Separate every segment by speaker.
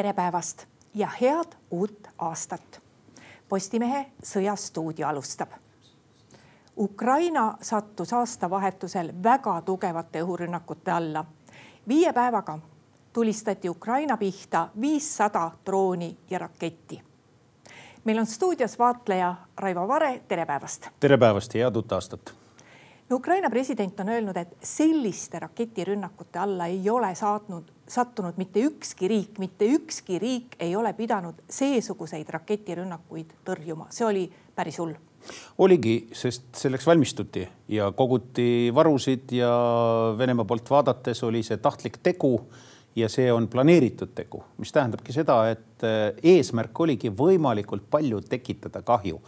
Speaker 1: tere päevast ja head uut aastat. Postimehe Sõjastuudio alustab. Ukraina sattus aastavahetusel väga tugevate õhurünnakute alla. viie päevaga tulistati Ukraina pihta viissada drooni ja raketti. meil on stuudios vaatleja Raivo Vare, tere päevast.
Speaker 2: tere päevast ja head uut aastat
Speaker 1: no Ukraina president on öelnud, et selliste raketirünnakute alla ei ole saatnud, sattunud mitte ükski riik, mitte ükski riik ei ole pidanud seesuguseid raketirünnakuid tõrjuma, see oli päris hull.
Speaker 2: Oligi, sest selleks valmistuti ja koguti varusid ja Venemaa poolt vaadates oli see tahtlik tegu ja see on planeeritud tegu, mis tähendabki seda, et eh, eesmärk oligi võimalikult palju tekitada kahju.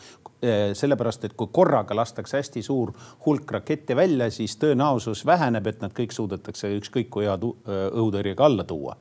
Speaker 2: Eh, sellepärast, et kui korraga lastakse hästi suur hulk rakette välja, siis tõenäosus väheneb, et nad kõik suudetakse ükskõik kui hea õhutõrjega alla tuua,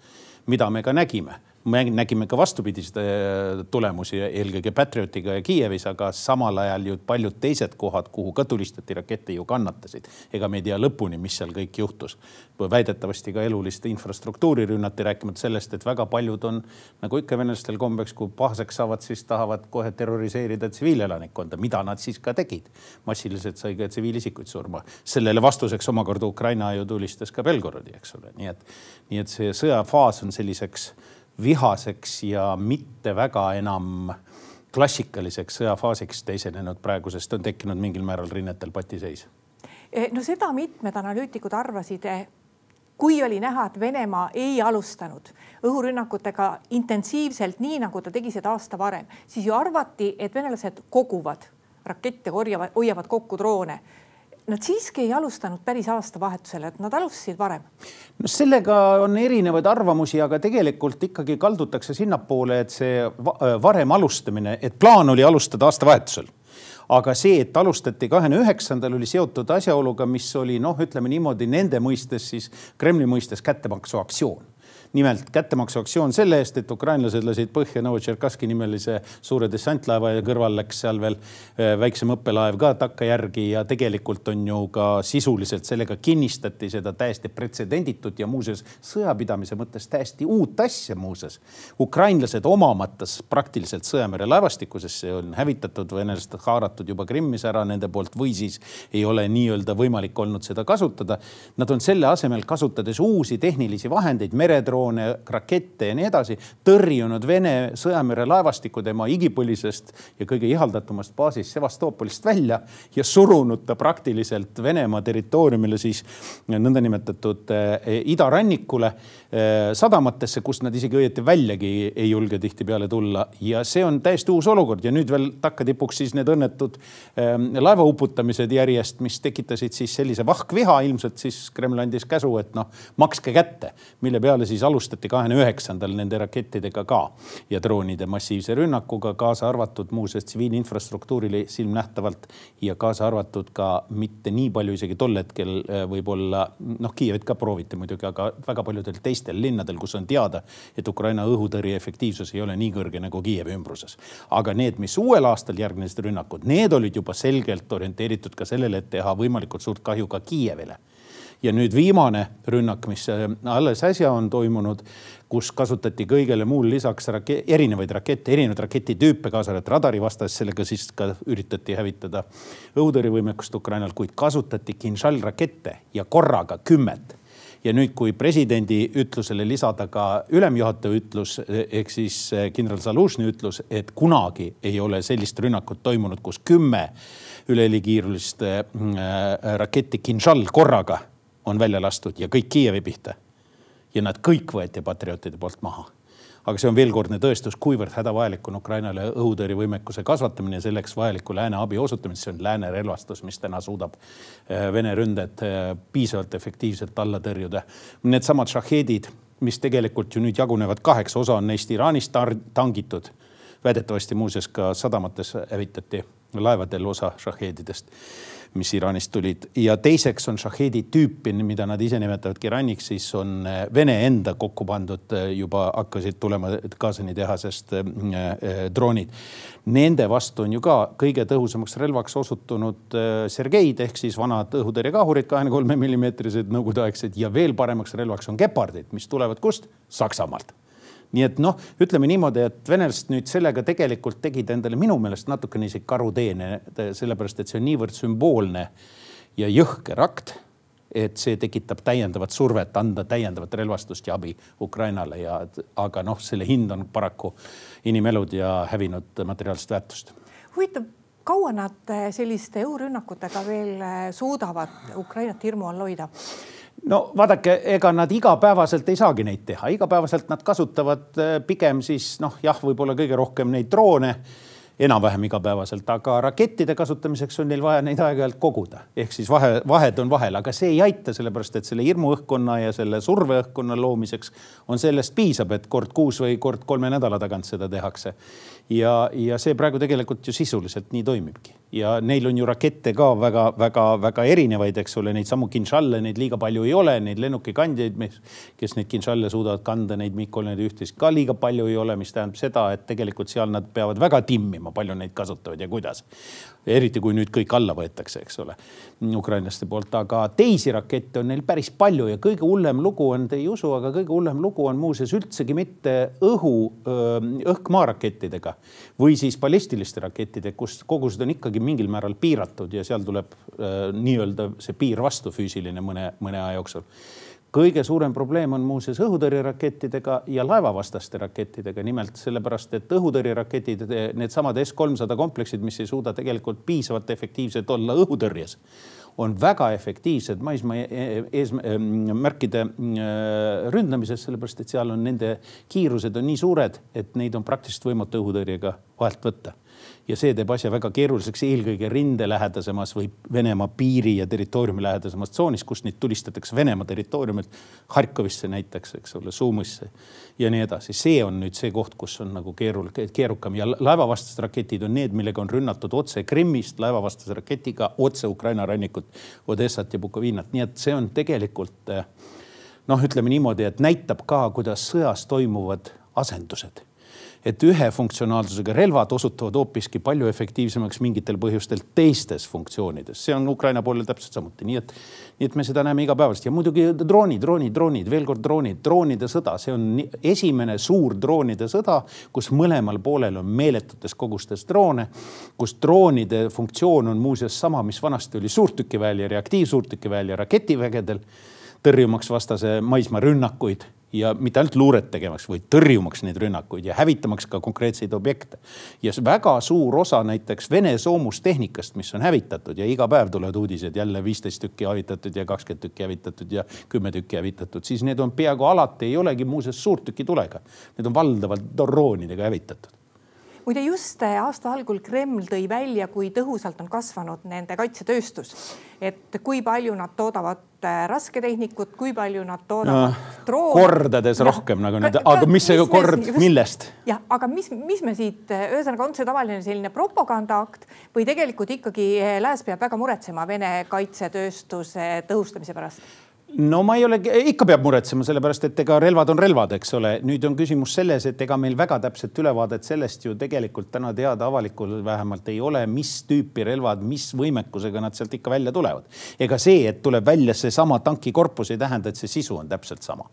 Speaker 2: mida me ka nägime me nägime ka vastupidiseid äh, tulemusi, eelkõige Patriotiga ja Kiievis, aga samal ajal ju paljud teised kohad, kuhu ka tulistati rakette, ju kannatasid. ega me ei tea lõpuni, mis seal kõik juhtus. väidetavasti ka elulist infrastruktuuri rünnati, rääkimata sellest, et väga paljud on nagu ikka venelastel kombeks, kui pahaseks saavad, siis tahavad kohe terroriseerida tsiviilelanikkonda, mida nad siis ka tegid. massiliselt sai ka tsiviilisikuid surma. sellele vastuseks omakorda Ukraina ju tulistas ka Belgorodi, eks ole, nii et, nii et see sõjafaas on selliseks vihaseks ja mitte väga enam klassikaliseks sõjafaasiks teisenenud praegu, sest on tekkinud mingil määral rinnetel patiseis.
Speaker 1: Eh, no seda mitmed analüütikud arvasid, eh, kui oli näha, et Venemaa ei alustanud õhurünnakutega intensiivselt, nii nagu ta tegi seda aasta varem, siis ju arvati, et venelased koguvad rakette, korjavad, hoiavad kokku droone nad siiski ei alustanud päris aastavahetusel, et nad alustasid varem.
Speaker 2: no sellega on erinevaid arvamusi, aga tegelikult ikkagi kaldutakse sinnapoole, et see varem alustamine, et plaan oli alustada aastavahetusel aga see, et alustati kahekümne üheksandal, oli seotud asjaoluga, mis oli noh, ütleme niimoodi nende mõistes siis Kremli mõistes kättemaksuaktsioon nimelt kättemaksuaktsioon selle eest, et ukrainlased lasid põhja Novotšerkaski nimelise suure dessantlaeva ja kõrval läks seal veel äh, väiksem õppelaev ka takkajärgi ja tegelikult on ju ka sisuliselt sellega kinnistati seda täiesti pretsedenditut ja muuseas sõjapidamise mõttes täiesti uut asja muuseas. ukrainlased omamatas praktiliselt sõjamere see on hävitatud, venelased haaratud juba Krimmis ära nende poolt või siis ei ole nii-öelda võimalik olnud seda kasutada. Nad on selle asemel kasutades uusi tehnilisi vahendeid, meredroone, droone, rakette ja nii edasi, tõrjunud Vene sõjamere laevastiku tema igipõlisest ja kõige ihaldatumast baasist Sevastopolist välja ja surunud ta praktiliselt Venemaa territooriumile siis nõndanimetatud eh, idarannikule eh, sadamatesse, kust nad isegi õieti väljagi ei julge tihtipeale tulla. Ja see on täiesti uus olukord. Ja nüüd veel takkatipuks siis need õnnetud eh, laeva uputamised järjest, mis tekitasid siis sellise vahkviha, ilmselt siis Kreml andis käsu, et noh, makske kätte, mille peale siis alustati kahekümne üheksandal nende rakettidega ka ja droonide massiivse rünnakuga, kaasa arvatud muuseas tsiviilinfrastruktuurile silmnähtavalt ja kaasa arvatud ka mitte nii palju isegi tol hetkel äh, võib-olla noh, Kiievit ka prooviti muidugi, aga väga paljudel teistel linnadel, kus on teada, et Ukraina õhutõrje efektiivsus ei ole nii kõrge nagu Kiievi ümbruses. aga need, mis uuel aastal järgnesid rünnakud, need olid juba selgelt orienteeritud ka sellele, et teha võimalikult suurt kahju ka Kiievile ja nüüd viimane rünnak, mis äh, alles äsja on toimunud, kus kasutati kõigele muul lisaks rake erinevaid rakette, erinevaid raketitüüpe, kaasa arvatud radarivastast, sellega siis ka üritati hävitada õhutõrjevõimekust Ukrainal, kuid kasutati kinžallrakette ja korraga kümmet. Ja nüüd, kui presidendi ütlusele lisada ka ülemjuhataja ütlus ehk siis äh, kindral Zalužni ütlus, et kunagi ei ole sellist rünnakut toimunud, kus kümme ülehelikiirulist äh, raketti Kinžal korraga on välja lastud ja kõik Kiievi pihta. ja nad kõik võeti patriootide poolt maha. aga see on veelkordne tõestus, kuivõrd hädavajalik on Ukrainale õhutõrjevõimekuse kasvatamine ja selleks vajaliku lääne abi osutamine, see on lääne relvastus, mis täna suudab äh, Vene ründed äh, piisavalt efektiivselt alla tõrjuda. Needsamad šahheedid, mis tegelikult ju nüüd jagunevad kaheks, osa on neist Iraanist tangitud väidetavasti muuseas ka sadamates hävitati laevadel osa šahheedidest mis Iraanist tulid ja teiseks on šahheedi tüüpi, mida nad ise nimetavadki ranniks, siis on eh, Vene enda kokku pandud, eh, juba hakkasid tulema Kasani tehasest eh, droonid. Nende vastu on ju ka kõige tõhusamaks relvaks osutunud Sergeid ehk siis vanad õhutõrjekahurid, kahekümne kolme millimeetrised nõukogudeaegsed ja veel paremaks relvaks on gepardid, mis tulevad kust? Saksamaalt nii et noh, ütleme niimoodi, et venelased nüüd sellega tegelikult tegid endale minu meelest natukene isegi karuteene, sellepärast et see on niivõrd sümboolne ja jõhker akt et see tekitab täiendavat survet anda täiendavat relvastust ja abi Ukrainale ja aga noh, selle hind on paraku inimelud ja hävinud materiaalset väärtust.
Speaker 1: huvitav, kaua nad selliste õhurünnakutega veel suudavad Ukrainat hirmu all hoida?
Speaker 2: No vaadake, ega nad igapäevaselt ei saagi neid teha, igapäevaselt nad kasutavad eh, pigem siis noh, jah, võib-olla kõige rohkem neid droone enam-vähem igapäevaselt, aga rakettide kasutamiseks on neil vaja neid aeg-ajalt koguda. ehk siis vahe, vahed on vahel, aga see ei aita, sellepärast et selle hirmuõhkkonna ja selle surveõhkkonna loomiseks on sellest piisab, et kord kuus või kord kolme nädala tagant seda tehakse. Ja, ja see praegu tegelikult ju sisuliselt nii toimibki. Ja neil on ju rakette ka väga-väga-väga erinevaid, eks ole, neid samu Kinshalle, neid liiga palju ei ole, neid lennukikandjaid, kes neid Kinshalle suudavad kanda, neid MiG-31 ka liiga palju ei ole, mis tähendab seda, et tegelikult seal nad peavad väga timmima, palju neid kasutavad ja kuidas. Eriti kui nüüd kõik alla võetakse, eks ole, ukrainlaste poolt, aga teisi rakette on neil päris palju ja kõige hullem lugu on, te ei usu, aga kõige hullem lugu on muuseas üldsegi mitte õhu, õhk-maarakettidega või siis ballistiliste rakettidega, kus kogused on ikkagi mingil määral piiratud ja seal tuleb nii-öelda see piir vastu füüsiline mõne, mõne aja jooksul kõige suurem probleem on muuseas õhutõrjerakettidega ja laevavastaste rakettidega, nimelt sellepärast, et õhutõrjeraketid, needsamad S-300 kompleksid, mis ei suuda tegelikult piisavalt efektiivsed olla õhutõrjes, on väga efektiivsed maismaa eesmärkide äh, ründamises, sellepärast et seal on nende kiirused on nii suured, et neid on praktiliselt võimatu õhutõrjega vahelt võtta ja see teeb asja väga keeruliseks, eelkõige rindelähedasemas või Venemaa piiri ja territooriumi lähedasemas tsoonis, kus neid tulistatakse Venemaa territooriumilt Harkovisse näiteks, eks ole, Sumisse ja nii edasi. see on nüüd see koht, kus on nagu keeruline, keerukam. Ja laevavastased raketid on need, millega on rünnatud otse Krimmist laevavastase raketiga otse Ukraina rannikut, Odessat ja Bukovinat, nii et see on tegelikult noh, ütleme niimoodi, et näitab ka, kuidas sõjas toimuvad asendused et ühe funktsionaalsusega relvad osutuvad hoopiski palju efektiivsemaks mingitel põhjustel teistes funktsioonides. see on Ukraina poolel täpselt samuti, nii et, nii et me seda näeme igapäevaselt. Ja muidugi droonid, droonid, droonid, veel kord droonid, droonide sõda, see on esimene suur droonide sõda, kus mõlemal poolel on meeletutes kogustes droone, kus droonide funktsioon on muuseas sama, mis vanasti oli suurtükiväel ja reaktiivsuurtükiväel ja raketivägedel tõrjumaks vastase maismaarünnakuid ja mitte ainult luuret tegemaks, vaid tõrjumaks neid rünnakuid ja hävitamaks ka konkreetseid objekte. ja väga suur osa näiteks Vene soomustehnikast, mis on hävitatud ja iga päev tulevad uudised jälle viisteist tükki hävitatud ja kakskümmend tükki hävitatud ja kümme tükki hävitatud, siis need on peaaegu alati ei olegi muuseas suurtükitulega. Need on valdavalt droonidega hävitatud
Speaker 1: muide just aasta algul Kreml tõi välja, kui tõhusalt on kasvanud nende kaitsetööstus, et kui palju nad toodavad äh, rasketehnikut, kui palju nad toodavad no,
Speaker 2: droone. kordades ja, rohkem nagu nüüd, aga mis see kord, millest?
Speaker 1: jah, aga mis, mis me siit, ühesõnaga on see tavaline selline propagandaakt või tegelikult ikkagi äh, lääs peab väga muretsema Vene kaitsetööstuse tõhustamise pärast?
Speaker 2: No ma ei ole, ikka peab muretsema, sellepärast et ega relvad on relvad, eks ole. nüüd on küsimus selles, et ega meil väga täpset ülevaadet sellest ju tegelikult täna teada avalikul vähemalt ei ole, mis tüüpi relvad, mis võimekusega nad sealt ikka välja tulevad. ega see, et tuleb välja seesama tankikorpus, ei tähenda, et see sisu on täpselt sama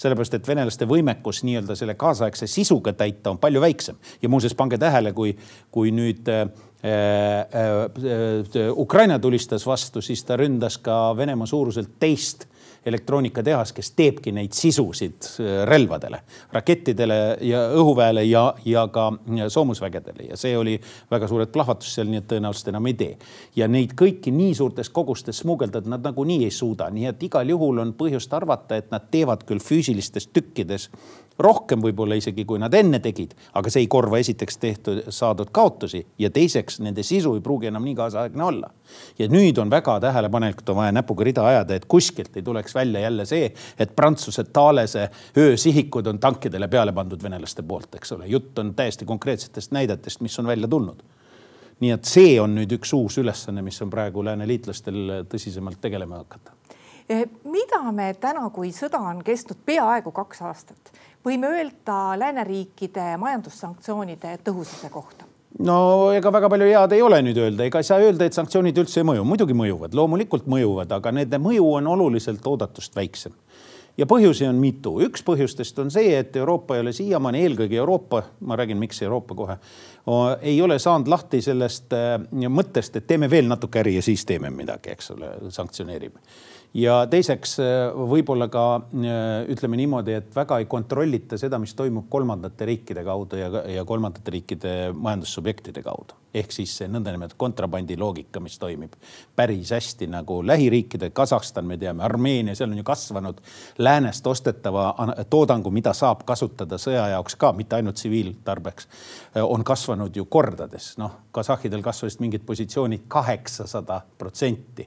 Speaker 2: sellepärast et venelaste võimekus nii-öelda selle kaasaegse sisuga täita on palju väiksem ja muuseas pange tähele, kui, kui nüüd äh, äh, äh, Ukraina tulistas vastu, siis ta ründas ka Venemaa suuruselt teist elektroonikatehas, kes teebki neid sisusid äh, relvadele, rakettidele ja õhuväele ja, ja ka soomusvägedele ja see oli väga suured plahvatus seal, nii et tõenäoliselt enam ei tee. ja neid kõiki nii suurtes kogustes smugeldada nad nagunii ei suuda, nii et igal juhul on põhjust arvata, et nad teevad küll füüsilistes tükkides rohkem võib-olla isegi, kui nad enne tegid, aga see ei korva esiteks tehtud, saadud kaotusi ja teiseks nende sisu ei pruugi enam nii kaasaegne olla. Ja nüüd on väga tähelepanelikult on vaja näpuga rida ajada, et kuskilt ei tuleks välja jälle see, et Prantsuse Thalese öösihikud on tankidele peale pandud venelaste poolt, eks ole. jutt on täiesti konkreetsetest näidetest, mis on välja tulnud nii et see on nüüd üks uus ülesanne, mis on praegu lääneliitlastel tõsisemalt tegelema hakata
Speaker 1: Eh, mida me täna, kui sõda on kestnud peaaegu kaks aastat, võime öelda lääneriikide majandussanktsioonide tõhususe kohta?
Speaker 2: No ega väga palju head ei ole nüüd öelda, ega ei saa öelda, et sanktsioonid üldse ei mõju, muidugi mõjuvad, loomulikult mõjuvad, aga nende mõju on oluliselt oodatust väiksem. Ja põhjusi on mitu, üks põhjustest on see, et Euroopa ei ole siiamaani, eelkõige Euroopa, ma räägin, miks Euroopa kohe, ei ole saanud lahti sellest äh, mõttest, et teeme veel natuke äri ja siis teeme midagi, eks ole, sanktsioneerime ja teiseks äh, võib-olla ka äh, ütleme niimoodi, et väga ei kontrollita seda, mis toimub kolmandate riikide kaudu ja, ja kolmandate riikide majandussubjektide kaudu. ehk siis see nõndanimetatud kontrabandi loogika, mis toimib päris hästi nagu lähiriikide, Kasahstan, me teame, Armeenia, seal on ju kasvanud läänest ostetava toodangu, mida saab kasutada sõja jaoks ka, mitte ainult tsiviiltarbeks, äh, on kasvanud ju kordades. noh, kasahhidel kasvasid mingid positsioonid kaheksasada protsenti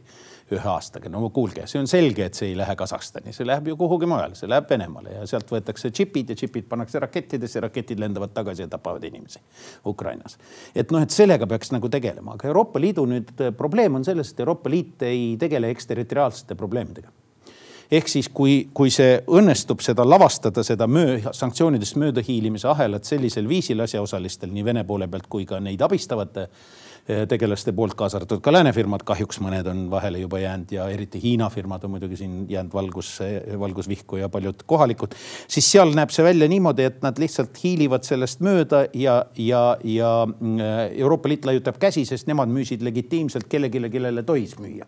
Speaker 2: ühe aastaga. no kuulge, see on selge, et see ei lähe Kasahstani, see läheb ju kuhugi mujale, see läheb Venemaale ja sealt võetakse džipid ja džipid pannakse rakettidesse, raketid lendavad tagasi ja tapavad inimesi Ukrainas. et noh, et sellega peaks nagu tegelema, aga Euroopa Liidu nüüd äh, probleem on selles, et Euroopa Liit ei tegele eksterritoriaalsete probleemidega ehk siis, kui, kui see õnnestub seda lavastada, seda möö, sanktsioonidest möödahiilimise ahelat sellisel viisil asjaosalistel nii Vene poole pealt kui ka neid abistavate Eh, tegelaste poolt, kaasa arvatud ka lääne firmad, kahjuks mõned on vahele juba jäänud ja eriti Hiina firmad on muidugi siin jäänud valgusse, valgusvihku ja paljud kohalikud. siis seal näeb see välja niimoodi, et nad lihtsalt hiilivad sellest mööda ja, ja, ja mm, Euroopa Liit laiutab käsi, sest nemad müüsid legitiimselt kellelegi, kellele tohis müüa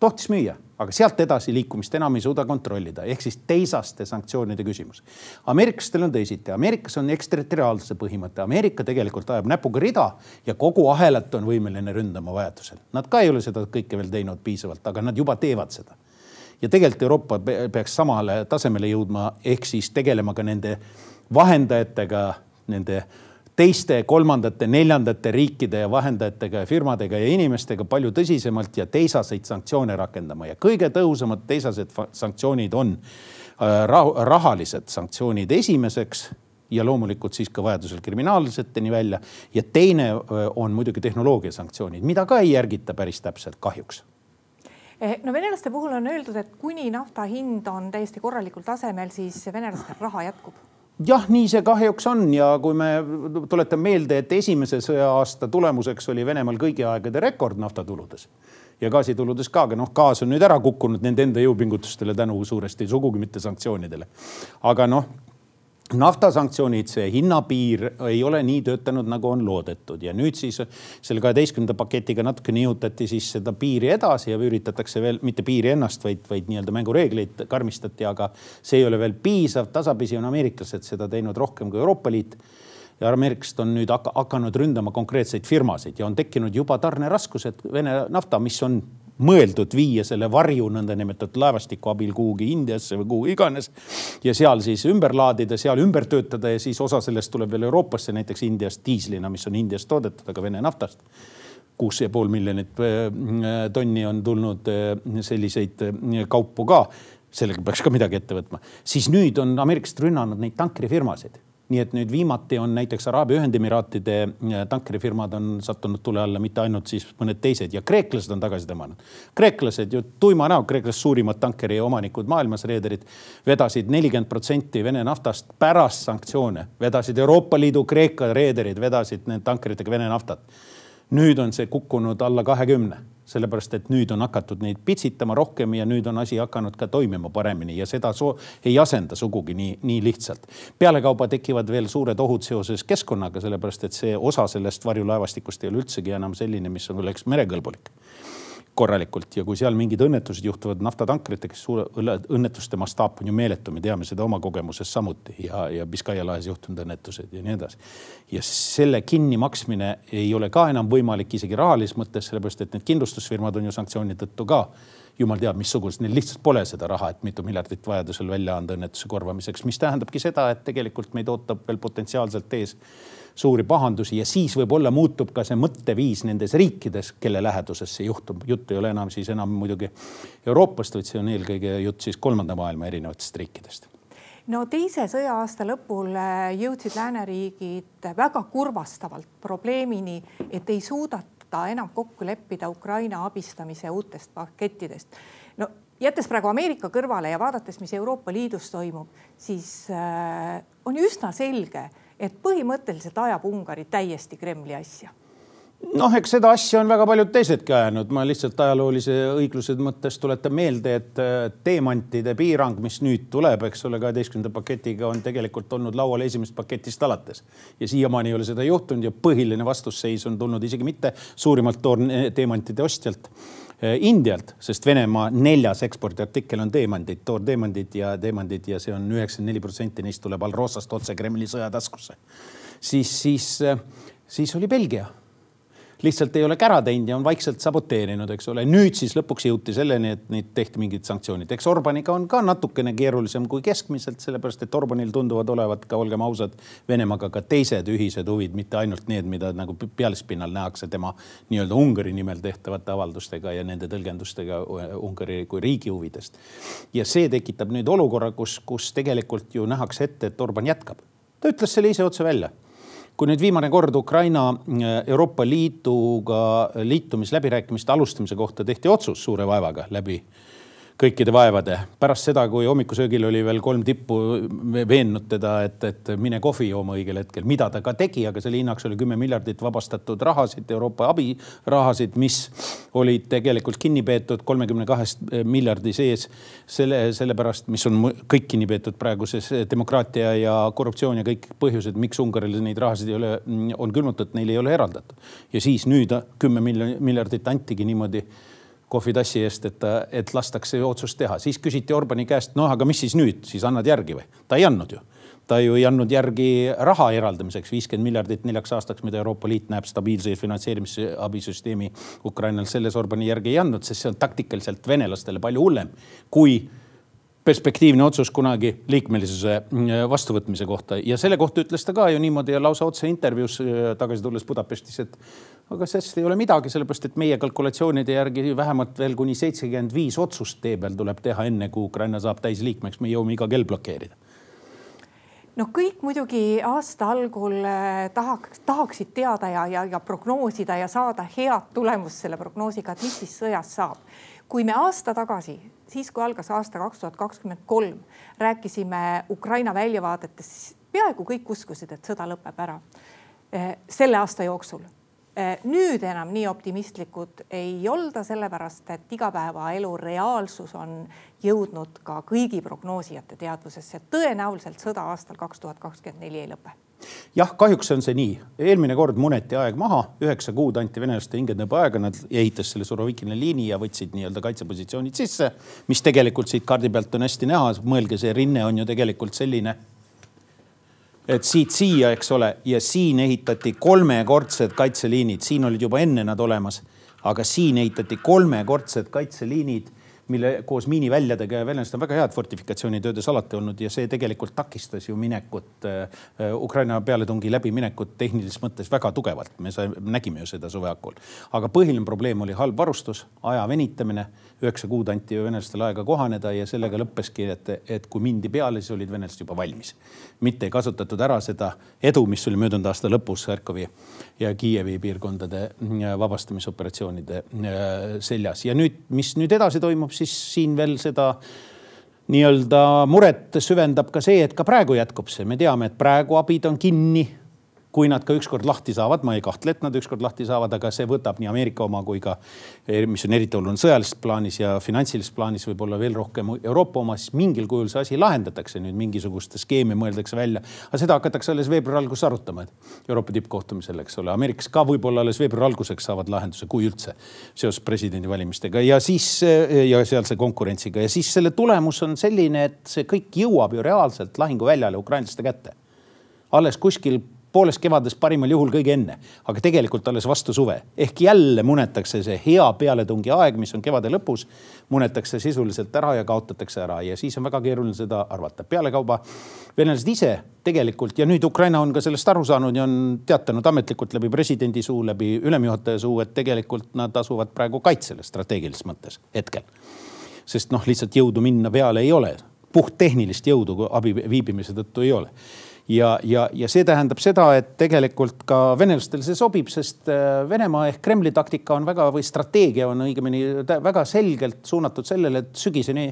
Speaker 2: tohtis müüa, aga sealt edasi liikumist enam ei suuda kontrollida, ehk siis teisaste sanktsioonide küsimus. ameeriklastel on teisiti, Ameerikas on eksterritoriaalsuse põhimõte, Ameerika tegelikult ajab näpuga rida ja kogu ahelat on võimeline ründama vajadusel. Nad ka ei ole seda kõike veel teinud piisavalt, aga nad juba teevad seda. ja tegelikult Euroopa peaks samale tasemele jõudma, ehk siis tegelema ka nende vahendajatega, nende teiste kolmandate, neljandate riikide ja vahendajatega ja firmadega ja inimestega palju tõsisemalt ja teisaseid sanktsioone rakendama. Ja kõige tõhusamad teisased sanktsioonid on äh, rahalised sanktsioonid esimeseks ja loomulikult siis ka vajadusel kriminaalseteni välja. ja teine äh, on muidugi tehnoloogia sanktsioonid, mida ka ei järgita päris täpselt kahjuks.
Speaker 1: Eh, no venelaste puhul on öeldud, et kuni nafta hind on täiesti korralikul tasemel, siis venelastel raha jätkub
Speaker 2: jah, nii see kahjuks on ja kui me tuletame meelde, et esimese sõja-aasta tulemuseks oli Venemaal kõigi aegade rekord naftatuludes ja gaasituludes ka, aga noh, gaas on nüüd ära kukkunud nende enda jõupingutustele tänu suuresti, sugugi mitte sanktsioonidele. aga noh naftasanktsioonid, see hinnapiir ei ole nii töötanud, nagu on loodetud ja nüüd siis selle kaheteistkümnenda paketiga natuke nihutati siis seda piiri edasi ja üritatakse veel mitte piiri ennast, vaid, vaid nii-öelda mängureegleid karmistati, aga see ei ole veel piisav. tasapisi on ameeriklased seda teinud rohkem kui Euroopa Liit ja ameeriklased on nüüd hakanud ründama konkreetseid firmasid ja on tekkinud juba tarneraskused Vene nafta, mis on mõeldud viia selle varju nõndanimetatud laevastiku abil kuhugi Indiasse või kuhu iganes. ja seal siis ümber laadida, seal ümber töötada ja siis osa sellest tuleb veel Euroopasse, näiteks Indiast diislina, mis on Indias toodetud, aga Vene naftast kuus ja pool miljonit äh, tonni on tulnud äh, selliseid äh, kaupu ka. sellega peaks ka midagi ette võtma. siis nüüd on ameeriklased rünnanud neid tankrifirmasid nii et nüüd viimati on näiteks Araabia Ühendemiraatide äh, tankerifirmad on sattunud tule alla, mitte ainult siis mõned teised ja kreeklased on tagasi tõmmanud. kreeklased ju tuima näo, kreeklased suurimad tankeri omanikud maailmas, reederid, vedasid nelikümmend protsenti Vene naftast pärast sanktsioone, vedasid Euroopa Liidu Kreeka reederid, vedasid need tankeritega Vene naftat. nüüd on see kukkunud alla kahekümne sellepärast et nüüd on hakatud neid pitsitama rohkem ja nüüd on asi hakanud ka toimima paremini ja seda soo ei asenda sugugi nii, nii lihtsalt. pealekauba tekivad veel suured ohud seoses keskkonnaga, sellepärast et see osa sellest varjulaevastikust ei ole üldsegi enam selline, mis oleks merekõlbulik korralikult ja kui seal mingid õnnetused juhtuvad naftatankritega, siis suure õnnetuste mastaap on ju meeletu, me teame seda oma kogemusest samuti ja, ja Biskaia lahes juhtunud õnnetused ja nii edasi. ja selle kinnimaksmine ei ole ka enam võimalik isegi rahalises mõttes, sellepärast et need kindlustusfirmad on ju sanktsiooni tõttu ka jumal teab, missugused, neil lihtsalt pole seda raha, et mitu miljardit vajadusel välja anda õnnetuse korvamiseks, mis tähendabki seda, et tegelikult meid ootab veel potentsiaalselt ees suuri pahandusi ja siis võib-olla muutub ka see mõtteviis nendes riikides, kelle läheduses see juhtub. jutt ei ole enam siis enam muidugi Euroopast, vaid see on eelkõige jutt siis kolmanda maailma erinevatest riikidest
Speaker 1: no teise sõja-aasta lõpul äh, jõudsid lääneriigid väga kurvastavalt probleemini, et ei suudata enam kokku leppida Ukraina abistamise uutest pakettidest. no jättes praegu Ameerika kõrvale ja vaadates, mis Euroopa Liidus toimub, siis äh, on üsna selge et põhimõtteliselt ajab Ungari täiesti Kremli asja.
Speaker 2: Noh, eks seda asja on väga paljud teisedki ajanud, ma lihtsalt ajaloolise õigluse mõttes tuletan meelde, et teemantide piirang, mis nüüd tuleb, eks ole, kaheteistkümnenda paketiga on tegelikult olnud laual esimesest paketist alates. ja siiamaani ei ole seda juhtunud ja põhiline vastusseis on tulnud isegi mitte suurimalt teemantide ostjalt Indialt, sest Venemaa neljas ekspordiartikkel on teemandid, toorteemandid ja teemandid ja see on üheksakümmend neli protsenti neist tuleb Alrosast otse Kremli sõjataskusse. siis, siis, äh, siis oli Belgia lihtsalt ei ole kära teinud ja on vaikselt saboteerinud, eks ole. nüüd siis lõpuks jõuti selleni, et neid tehti mingid sanktsioonid. eks Orbaniga on ka natukene keerulisem kui keskmiselt, sellepärast et Orbanil tunduvad olevat ka, olgem ausad, Venemaaga ka teised ühised huvid, mitte ainult need, mida nagu pealispinnal nähakse tema nii-öelda Ungari nimel tehtavate avaldustega ja nende tõlgendustega Ungari kui riigi huvidest. ja see tekitab nüüd olukorra, kus, kus tegelikult ju nähakse ette, et Orban jätkab. ta ütles selle ise otse välja kui nüüd viimane kord Ukraina äh, Euroopa Liiduga liitumisläbirääkimiste alustamise kohta tehti otsus suure vaevaga läbi kõikide vaevade. pärast seda, kui hommikusöögil oli veel kolm tippu veennud teda, et, et mine kohvi jooma õigel hetkel, mida ta ka tegi, aga selle hinnaks oli kümme miljardit vabastatud rahasid, Euroopa abirahasid, mis olid tegelikult kinni peetud kolmekümne kahest miljardi sees. selle, sellepärast, mis on kõik kinni peetud praeguses demokraatia ja korruptsioon ja kõik põhjused, miks Ungarile neid rahasid ei ole, on külmutatud, neile ei ole eraldatud. ja siis nüüd kümme miljardit antigi niimoodi kohvitassi eest, et, et lastakse otsust teha. siis küsiti Orbani käest, noh, aga mis siis nüüd, siis annad järgi või? ta ei andnud ju. ta ju ei andnud järgi raha eraldamiseks, viiskümmend miljardit neljaks aastaks, mida Euroopa Liit näeb stabiilse finantseerimisabisüsteemi Ukrainal, selles Orbani järgi ei andnud, sest see on taktikaliselt venelastele palju hullem kui perspektiivne otsus kunagi liikmelisuse mm, vastuvõtmise kohta. Ja selle kohta ütles ta ka ju niimoodi ja lausa otse intervjuus äh, tagasi tulles Budapestis, et aga sellest ei ole midagi, sellepärast et meie kalkulatsioonide järgi vähemalt veel kuni seitsekümmend viis otsust tee peal tuleb teha, enne kui Ukraina saab täisliikmeks, me jõuame iga kell blokeerida.
Speaker 1: No kõik muidugi aasta algul äh, tahaks, tahaksid teada ja, ja, ja prognoosida ja saada head tulemust selle prognoosiga, et mis siis sõjast saab. Kui me aasta tagasi siis, kui algas aasta kaks tuhat kakskümmend kolm, rääkisime Ukraina väljavaadetest, siis peaaegu kõik uskusid, et sõda lõpeb ära eh, selle aasta jooksul. Eh, nüüd enam nii optimistlikud ei olda, sellepärast et igapäevaelu reaalsus on jõudnud ka kõigi prognoosijate teadvusesse. tõenäoliselt sõda aastal kaks tuhat kakskümmend neli ei lõpe
Speaker 2: jah, kahjuks on see nii. eelmine kord muneti aeg maha, üheksa kuud anti venelaste hingetõmbe aega, nad ehitas selle Surovikina liini ja võtsid nii-öelda kaitsepositsioonid sisse, mis tegelikult siit kaardi pealt on hästi näha. mõelge, see rinne on ju tegelikult selline, et siit siia, eks ole, ja siin ehitati kolmekordsed kaitseliinid, siin olid juba enne nad olemas, aga siin ehitati kolmekordsed kaitseliinid mille koos miiniväljadega ja venelased on väga head fortifikatsioonitöödes alati olnud ja see tegelikult takistas ju minekut äh,, Ukraina pealetungi läbiminekut tehnilises mõttes väga tugevalt. me sai, nägime ju seda suve hakul. aga põhiline probleem oli halb varustus, aja venitamine. üheksa kuud anti ju venelastele aega kohaneda ja sellega lõppeski, et, et kui mindi peale, siis olid venelased juba valmis. mitte ei kasutatud ära seda edu, mis oli möödunud aasta lõpus Harkovi ja Kiievi piirkondade äh, vabastamisoperatsioonide äh, seljas ja nüüd, mis nüüd edasi toimub, siis siin veel seda nii-öelda muret süvendab ka see, et ka praegu jätkub see, me teame, et praegu abid on kinni kui nad ka ükskord lahti saavad, ma ei kahtle, et nad ükskord lahti saavad, aga see võtab nii Ameerika oma kui ka, mis on eriti oluline sõjalises plaanis ja finantsilises plaanis võib-olla veel rohkem Euroopa oma, siis mingil kujul see asi lahendatakse nüüd mingisuguste skeemi mõeldakse välja. aga seda hakatakse alles veebruari alguses arutama, et Euroopa tippkohtumisel, eks ole, Ameerikas ka võib-olla alles veebruari alguseks saavad lahenduse, kui üldse, seoses presidendivalimistega ja siis ja sealse konkurentsiga ja siis selle tulemus on selline, et see kõik jõuab ju reaalselt lahinguväljale ukrainlaste kätte. alles kuskil poolest kevadest parimal juhul kõige enne, aga tegelikult alles vastu suve. ehk jälle munetakse see hea pealetungi aeg, mis on kevade lõpus, munetakse sisuliselt ära ja kaotatakse ära ja siis on väga keeruline seda arvata. pealekauba venelased ise tegelikult ja nüüd Ukraina on ka sellest aru saanud ja on teatanud ametlikult läbi presidendi suu, läbi ülemjuhataja suu, et tegelikult nad asuvad praegu kaitsele strateegilises mõttes hetkel. sest noh, lihtsalt jõudu minna peale ei ole, puhttehnilist jõudu abi viibimise tõttu ei ole ja, ja, ja see tähendab seda, et tegelikult ka venelastel see sobib, sest äh, Venemaa ehk Kremli taktika on väga või strateegia on õigemini väga selgelt suunatud sellele, et sügiseni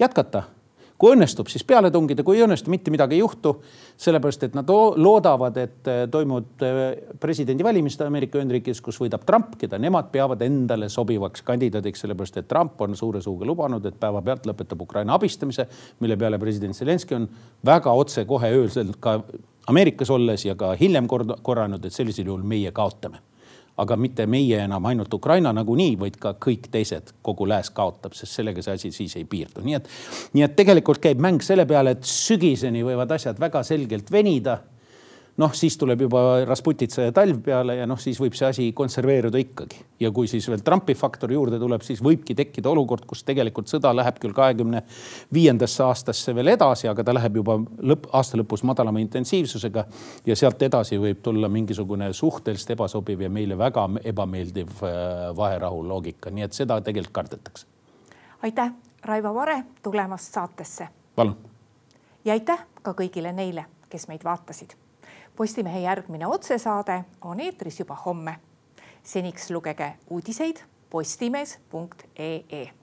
Speaker 2: jätkata kui õnnestub, siis peale tungida, kui ei õnnestu, mitte midagi ei juhtu. sellepärast, et nad loodavad, et äh, toimuvad äh, presidendivalimised Ameerika Ühendriikides, kus võidab Trump, keda nemad peavad endale sobivaks kandidaadiks, sellepärast et Trump on suure suuga lubanud, et päevapealt lõpetab Ukraina abistamise, mille peale president Zelenskõi on väga otsekohe öelnud ka Ameerikas olles ja ka hiljem korranud, et sellisel juhul meie kaotame aga mitte meie enam ainult Ukraina nagunii, vaid ka kõik teised, kogu lääs kaotab, sest sellega see asi siis ei piirdu, nii et, nii et tegelikult käib mäng selle peale, et sügiseni võivad asjad väga selgelt venida noh, siis tuleb juba Rasputitsa ja talv peale ja noh, siis võib see asi konserveeruda ikkagi. ja kui siis veel Trumpi faktor juurde tuleb, siis võibki tekkida olukord, kus tegelikult sõda läheb küll kahekümne viiendasse aastasse veel edasi, aga ta läheb juba lõpp, aasta lõpus madalama intensiivsusega. ja sealt edasi võib tulla mingisugune suhteliselt ebasobiv ja meile väga ebameeldiv äh, vaherahu loogika, nii et seda tegelikult kardetakse.
Speaker 1: aitäh, Raivo Vare tulemast saatesse.
Speaker 2: palun.
Speaker 1: ja aitäh ka kõigile neile, kes meid vaatasid Postimehe järgmine otsesaade on eetris juba homme. seniks lugege uudiseid postimees.ee